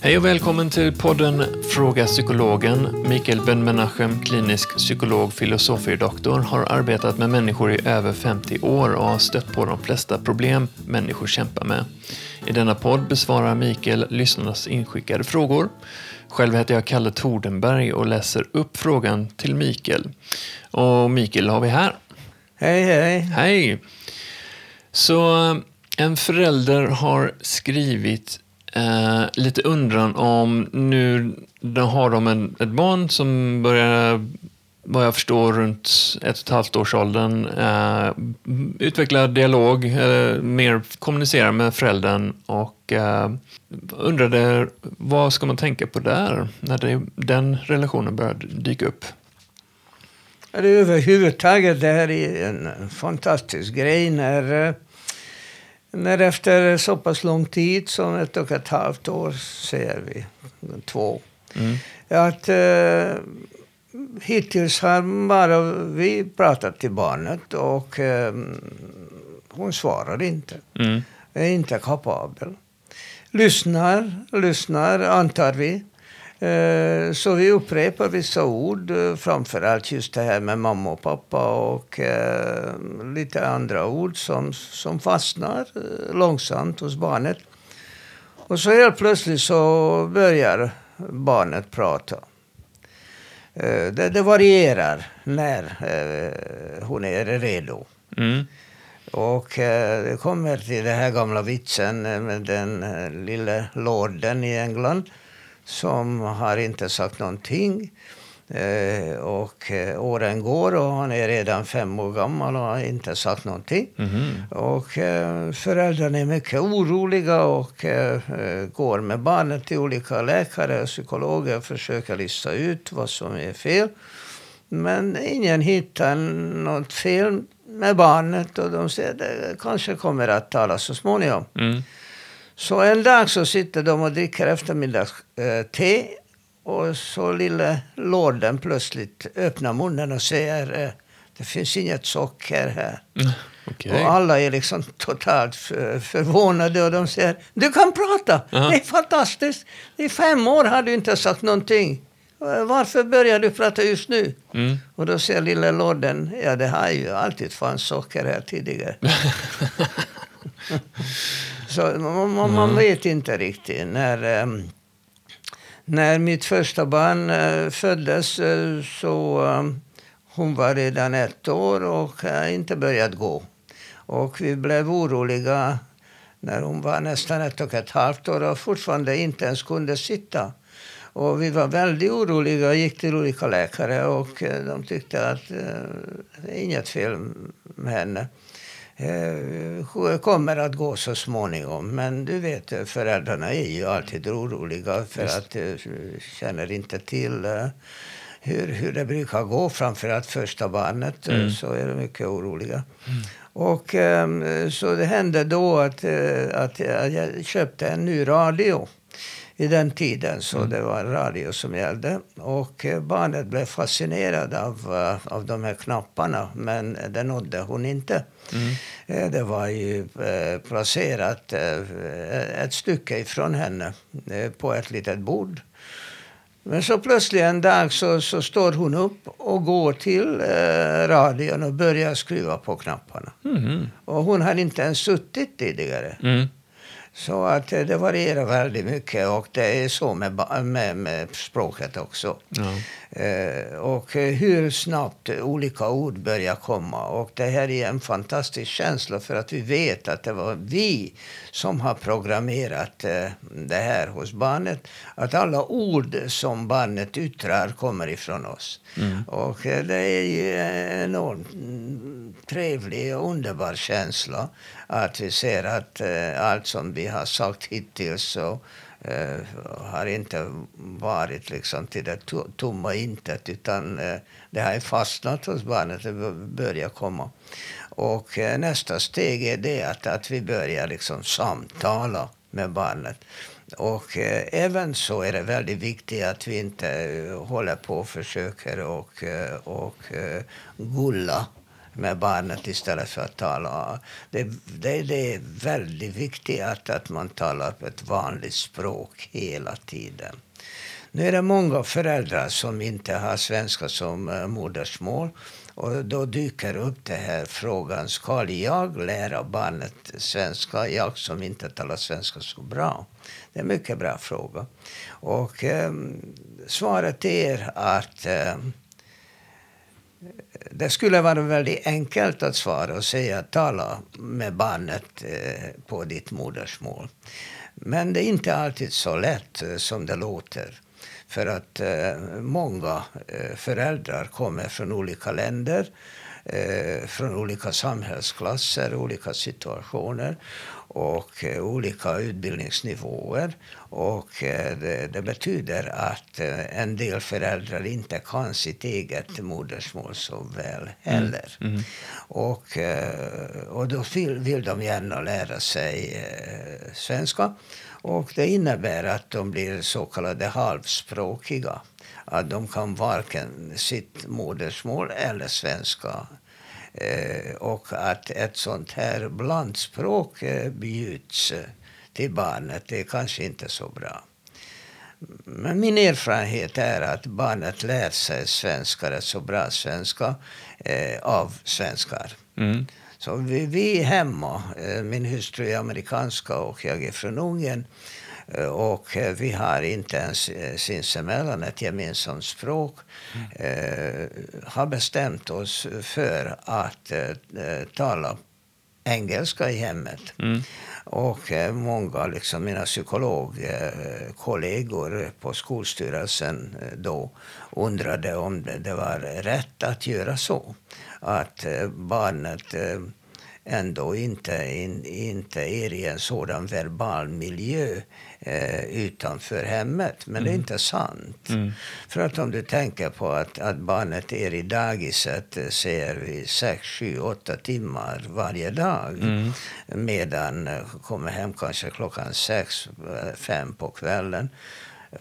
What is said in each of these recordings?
Hej och välkommen till podden Fråga Psykologen. Mikael Ben-Menachem, klinisk psykolog, filosofie-doktor, har arbetat med människor i över 50 år och har stött på de flesta problem människor kämpar med. I denna podd besvarar Mikael lyssnarnas inskickade frågor. Själv heter jag Kalle Tordenberg och läser upp frågan till Mikael. Och Mikael har vi här. Hej, hej. Hej! Så en förälder har skrivit eh, lite undran om nu har de en, ett barn som börjar, vad jag förstår, runt ett och ett halvt års åldern eh, utveckla dialog, eh, mer kommunicera med föräldern och eh, undrade vad ska man tänka på där när det, den relationen börjar dyka upp? Ja, Det är överhuvudtaget det här är en fantastisk grej när, eh, när efter så pass lång tid som ett och ett halvt år, säger vi, två, Mm. att eh, hittills har bara vi pratat till barnet och eh, hon svarar inte. Mm. är inte kapabel. Lyssnar, lyssnar antar vi. Eh, Så vi upprepar vissa ord, eh, framförallt just det här med mamma och pappa och eh, lite andra ord som, som fastnar eh, långsamt hos barnet. Och så helt plötsligt så börjar barnet prata. Eh, Det, det varierar när eh, hon är redo. Mm. Och eh, det kommer till den här gamla vitsen med den lille lorden i England som har inte sagt någonting. Eh, och eh, åren går och han är redan fem år gammal och har inte sagt någonting. Mhm. Och eh, föräldrarna är mycket oroliga och går med barnet till olika läkare och psykologer och försöker lista ut vad som är fel. Men ingen hittar något fel med barnet och de säger att det kanske kommer att tala så småningom. Mm. Så en dag så sitter de och dricker eftermiddagste te och så lille lorden plötsligt öppnar munnen och säger eh, det finns inget socker här. Okej. Och alla är liksom totalt för, förvånade och de säger du kan prata, Ja. det är fantastiskt. I fem år har du inte sagt någonting. Varför börjar du prata just nu? Mm. Och då säger lille lorden, ja det har ju alltid fanns socker här tidigare. Så man, man, man vet inte riktigt. När, ehm, när mitt första barn eh, föddes eh, så eh, hon var redan ett år och inte börjat gå. Och vi blev oroliga när hon var nästan ett och ett halvt år och fortfarande inte ens kunde sitta. Och vi var väldigt oroliga och gick till olika läkare och de tyckte att eh, det är inget fel med henne. Eh, kommer att gå så småningom. Men du vet, eh, föräldrarna är ju alltid oroliga för att de känner inte till eh, hur, hur det brukar gå. Framförallt första barnet eh, så är de mycket oroliga. Och ehm, så det hände då att, eh, att jag jag köpte en ny radio i den tiden. Så det var radio som gällde. Och eh, barnet blev fascinerad av, eh, av de här knapparna. Men det nådde hon inte. Eh, Det var ju placerat ett stycke ifrån henne på ett litet bord. Men så plötsligt en dag så, så står hon upp och går till eh, radion och börjar skruva på knapparna. Mhm. Och hon hade inte ens suttit tidigare. Mm. Så att eh, det varierar väldigt mycket och det är så med, med, med språket också. Ja. Eh, och hur snabbt olika ord börjar komma. Och det här är en fantastisk känsla för att vi vet att det var vi som har programmerat eh, det här hos barnet. Att alla ord som barnet yttrar kommer ifrån oss. Och eh, det är ju en enormt mm, trevlig och underbar känsla att vi ser att allt som vi har sagt hittills så eh, har inte varit liksom till det tomma intet utan eh, det har fastnat hos barnet det börjar komma. Och eh, nästa steg är det att, att vi börjar liksom samtala med barnet. Och eh, även så är det väldigt viktigt att vi inte eh, håller på och försöker och, eh, och eh, gulla med barnet istället för att tala. Det, det, det är väldigt viktigt att, att man talar på ett vanligt språk hela tiden. Nu är det många föräldrar som inte har svenska som eh, modersmål. Och då dyker upp den här frågan, ska jag lära barnet svenska, jag som inte talar svenska så bra? Det är en mycket bra fråga. Och eh, svaret är att eh, det skulle vara väldigt enkelt att svara och säga tala med barnet eh, på ditt modersmål. Men det är inte alltid så lätt eh, som det låter. För att eh, många föräldrar kommer från olika länder, eh, från olika samhällsklasser, olika situationer och eh, olika utbildningsnivåer. Och eh, det, det, betyder att eh, en del föräldrar inte kan sitt eget modersmål så väl heller. Mm. Mm. Och, och då vill, vill de gärna lära sig svenska. Och det innebär att de blir så kallade halvspråkiga. Att de kan varken sitt modersmål eller svenska. Eh, och att ett sånt här blandspråk eh, bjuds till barnet, det är kanske inte så bra. Men min erfarenhet är att barnet lär sig svenska, rätt så bra svenska, eh, av svenskar. Mm. Så vi, vi hemma, eh, min hustru är amerikanska och jag är från Ungern. Eh, och eh, vi har inte ens sinsemellan ett gemensamt språk. Mm. har bestämt oss för att tala engelska i hemmet. Mm. Och många, liksom mina psykologkollegor på Skolstyrelsen då undrade om det var rätt att göra så att eh, barnet eh, ändå inte, in, inte är i en sådan verbal miljö eh, utanför hemmet. Men mm. det är mm. inte sant. Mm. För att om du tänker på att, att barnet är i dagiset, eh, säger vi, sex, sju, åtta timmar varje dag. Mm. Medan kommer hem kanske klockan sex, fem på kvällen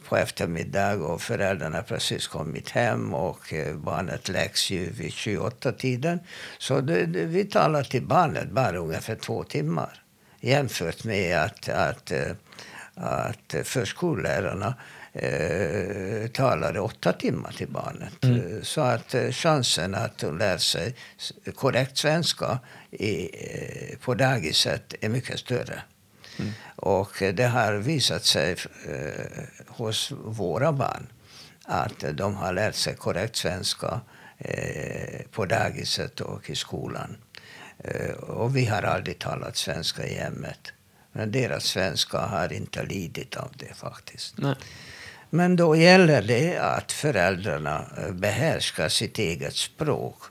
på eftermiddag och föräldrarna precis kommit hem och eh, barnet läggs ju vid 28-tiden. Så det, det, vi talar till barnet bara ungefär två timmar jämfört med att, att, eh, att förskollärarna eh, talade åtta timmar till barnet. Mm. Så att eh, chansen att lära sig korrekt svenska i, på dagiset är mycket större. Mm. Och det har visat sig eh, hos våra barn att de har lärt sig korrekt svenska eh, på dagiset och i skolan. Eh, och vi har aldrig talat svenska i hemmet. Men deras svenska har inte lidit av det faktiskt. Nej. Men då gäller det att föräldrarna eh, behärskar sitt eget språk.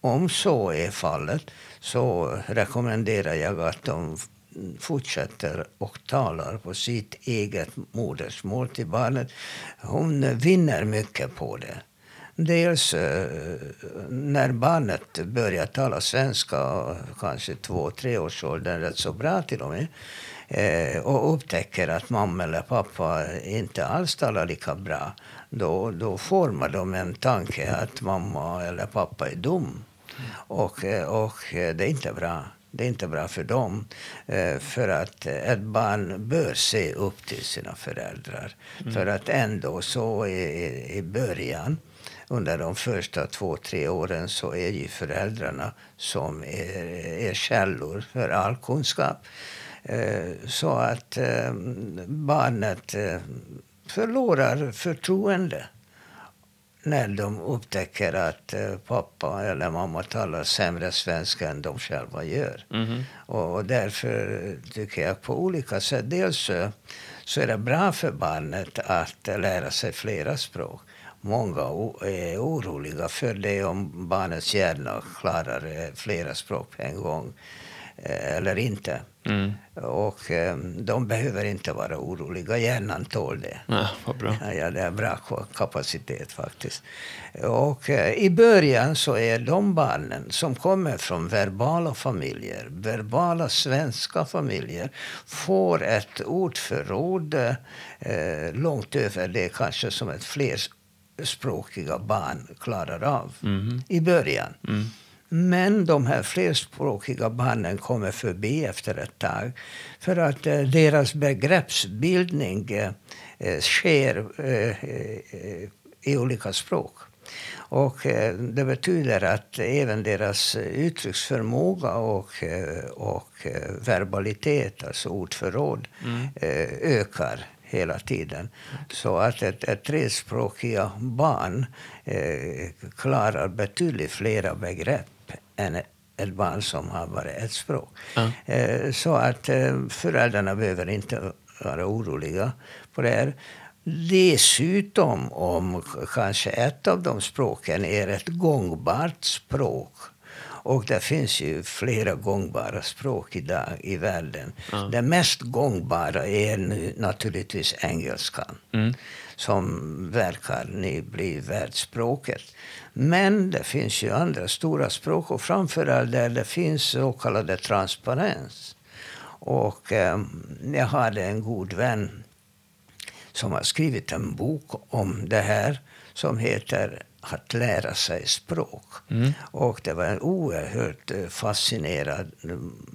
Om så är fallet så rekommenderar jag att de fortsätter och talar på sitt eget modersmål till barnet. Hon vinner mycket på det. Dels eh, när barnet börjar tala svenska, kanske två, tre års åldern, rätt så bra till och med eh, och upptäcker att mamma eller pappa inte alls talar lika bra då, då formar de en tanke att mamma eller pappa är dum. Och, eh, och det är inte bra. Det är inte bra för dem. Eh, för att ett barn bör se upp till sina föräldrar. Mm. För att ändå så i, i början under de första två, tre åren så är ju föräldrarna som är, är källor för all kunskap. Eh, så att eh, barnet förlorar förtroende när de upptäcker att eh, pappa eller mamma talar sämre svenska än de själva gör. Mm. Och, och, därför tycker jag på olika sätt, dels så är det bra för barnet att lära sig flera språk. Många är oroliga för det om barnets hjärna klarar flera språk på en gång. Eh, eller inte. Mm. Och eh, de behöver inte vara oroliga. Hjärnan tål det. Ja, vad bra. Ja, det är bra kapacitet faktiskt. Och eh, i början så är de barnen som kommer från verbala familjer, verbala svenska familjer, får ett ordförråd eh, långt över det kanske som ett flerspråkiga barn klarar av Mm. i början. Mm. Men de här flerspråkiga barnen kommer förbi efter ett tag. För att eh, deras begreppsbildning eh, eh, sker i olika språk. Och det betyder att även deras uttrycksförmåga och, och verbalitet, alltså ordförråd, eh, ökar hela tiden. Så att ett, ett trespråkiga barn eh, klarar betydligt flera begrepp än ett barn som har bara ett språk. Eh, så att eh, föräldrarna behöver inte vara oroliga på det här. Dessutom om kanske ett av de språken är ett gångbart språk och det finns ju flera gångbara språk idag i världen. Ja. Det mest gångbara är nu naturligtvis engelskan Mm. som verkar nu bli världsspråket. Men det finns ju andra stora språk och framförallt där det finns så kallade transparens. Och eh, jag hade en god vän som har skrivit en bok om det här som heter Att lära sig språk. Mm. Och det var en oerhört eh, fascinerad mm,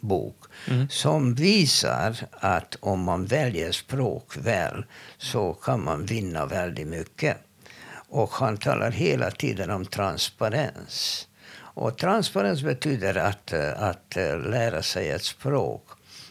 bok Mm. som visar att om man väljer språk väl så kan man vinna väldigt mycket. Och han talar hela tiden om transparens. Och transparens betyder att, eh, att eh, lära sig ett språk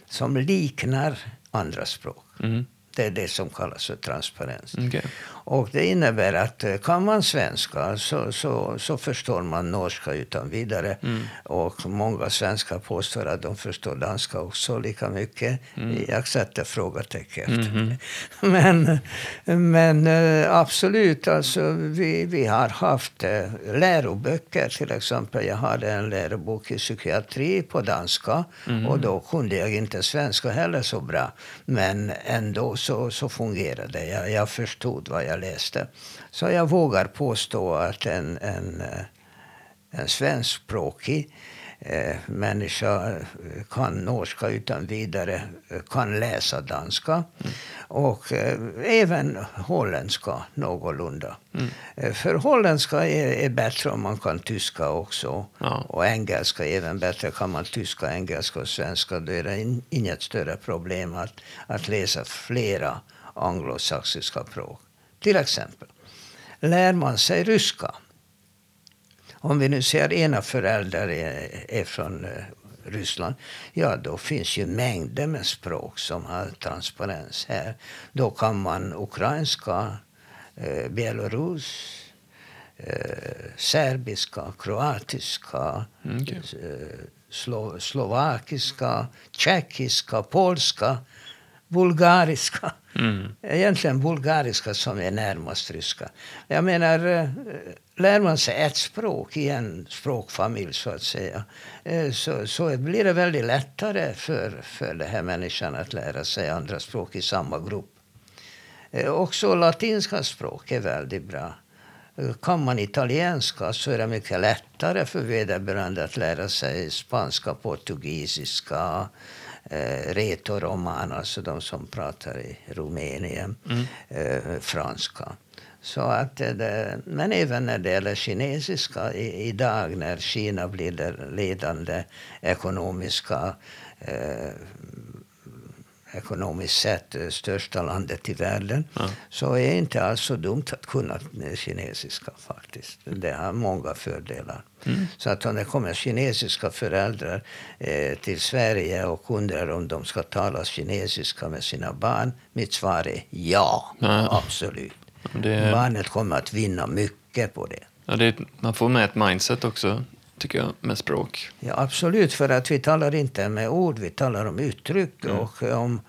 som liknar andra språk. Mm. Det är det som kallas för transparens. Okej. Och det innebär att eh, kan man svenska så, så, så förstår man norska utan vidare. Och många svenskar påstår att de förstår danska också lika mycket. Jag sätter frågetecken efter det. Men, men eh, absolut, alltså, vi, vi har haft eh, läroböcker. Till exempel, jag hade en lärobok i psykiatri på danska. Och då kunde jag inte svenska heller så bra. Men ändå så, så fungerade det. Jag, jag förstod vad jag läste. Så jag vågar påstå att en, en, en svenskspråkig eh, människa eh, kan norska utan vidare, eh, kan läsa danska och eh, även holländska någorlunda. Eh, för holländska är, är bättre om man kan tyska också. Ja. Och engelska även bättre. Kan man tyska, engelska och svenska då är det in, inget större problem att, att läsa flera anglosaxiska språk. Till exempel, lär man sig ryska om vi nu ser ena föräldrar är, är från eh, Ryssland, ja då finns ju mängder med språk som har transparens här. Då kan man ukrainska, eh, belarus, eh, serbiska, kroatiska, Mm, okej. eh, slo, slovakiska, tjeckiska, polska, bulgariska. Mm. Egentligen bulgariska som är närmast ryska. Jag menar, eh, lär man sig ett språk i en språkfamilj så att säga, eh, så, så blir det väldigt lättare för, för den här människan att lära sig andra språk i samma grupp. Eh, Också latinska språk är väldigt bra. Kan man italienska så är det mycket lättare för vederbörande att lära sig spanska, portugisiska, eh, retoroman, alltså de som pratar i Rumänien, eh, franska. Så att det, men även när det gäller kinesiska i, idag när Kina blir det ledande ekonomiska eh, ekonomiskt sett det största landet i världen Ja. så är det inte alls så dumt att kunna kinesiska faktiskt. Det har många fördelar. Så att om det kommer kinesiska föräldrar eh, till Sverige och undrar om de ska tala kinesiska med sina barn, mitt svar är ja, Ja. absolut. Det, Barnet kommer att vinna mycket på det. ja, det, man får med ett mindset också. Tycker jag, med språk. Ja, absolut, för att vi talar inte med ord, vi talar om uttryck. Mm. Och om,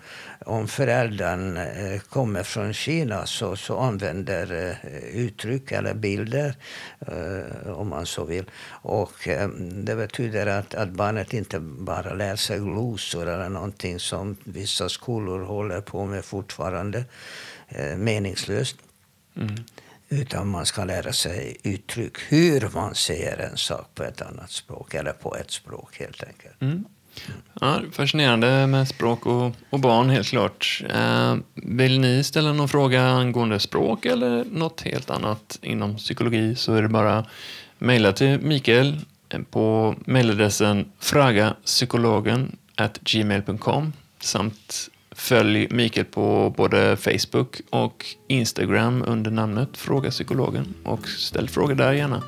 om föräldern eh, kommer från Kina så, så använder eh, uttryck eller bilder, eh, om man så vill. Och det betyder att, att barnet inte bara lär sig glosor eller någonting som vissa skolor håller på med fortfarande, meningslöst. Mm. Utan man ska lära sig uttryck, hur man säger en sak på ett annat språk, eller på ett språk helt enkelt. Mm. Ja, fascinerande med språk och, och barn, helt klart. Eh, vill ni ställa någon fråga angående språk eller något helt annat inom psykologi så är det bara mejla till Mikael eh, på mejladressen fragapsykologen gmail.com samt följ Mikael på både Facebook och Instagram under namnet Fråga Psykologen och ställ frågor där gärna.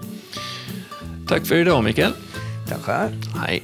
Tack för idag Mikael. Tackar. Hej.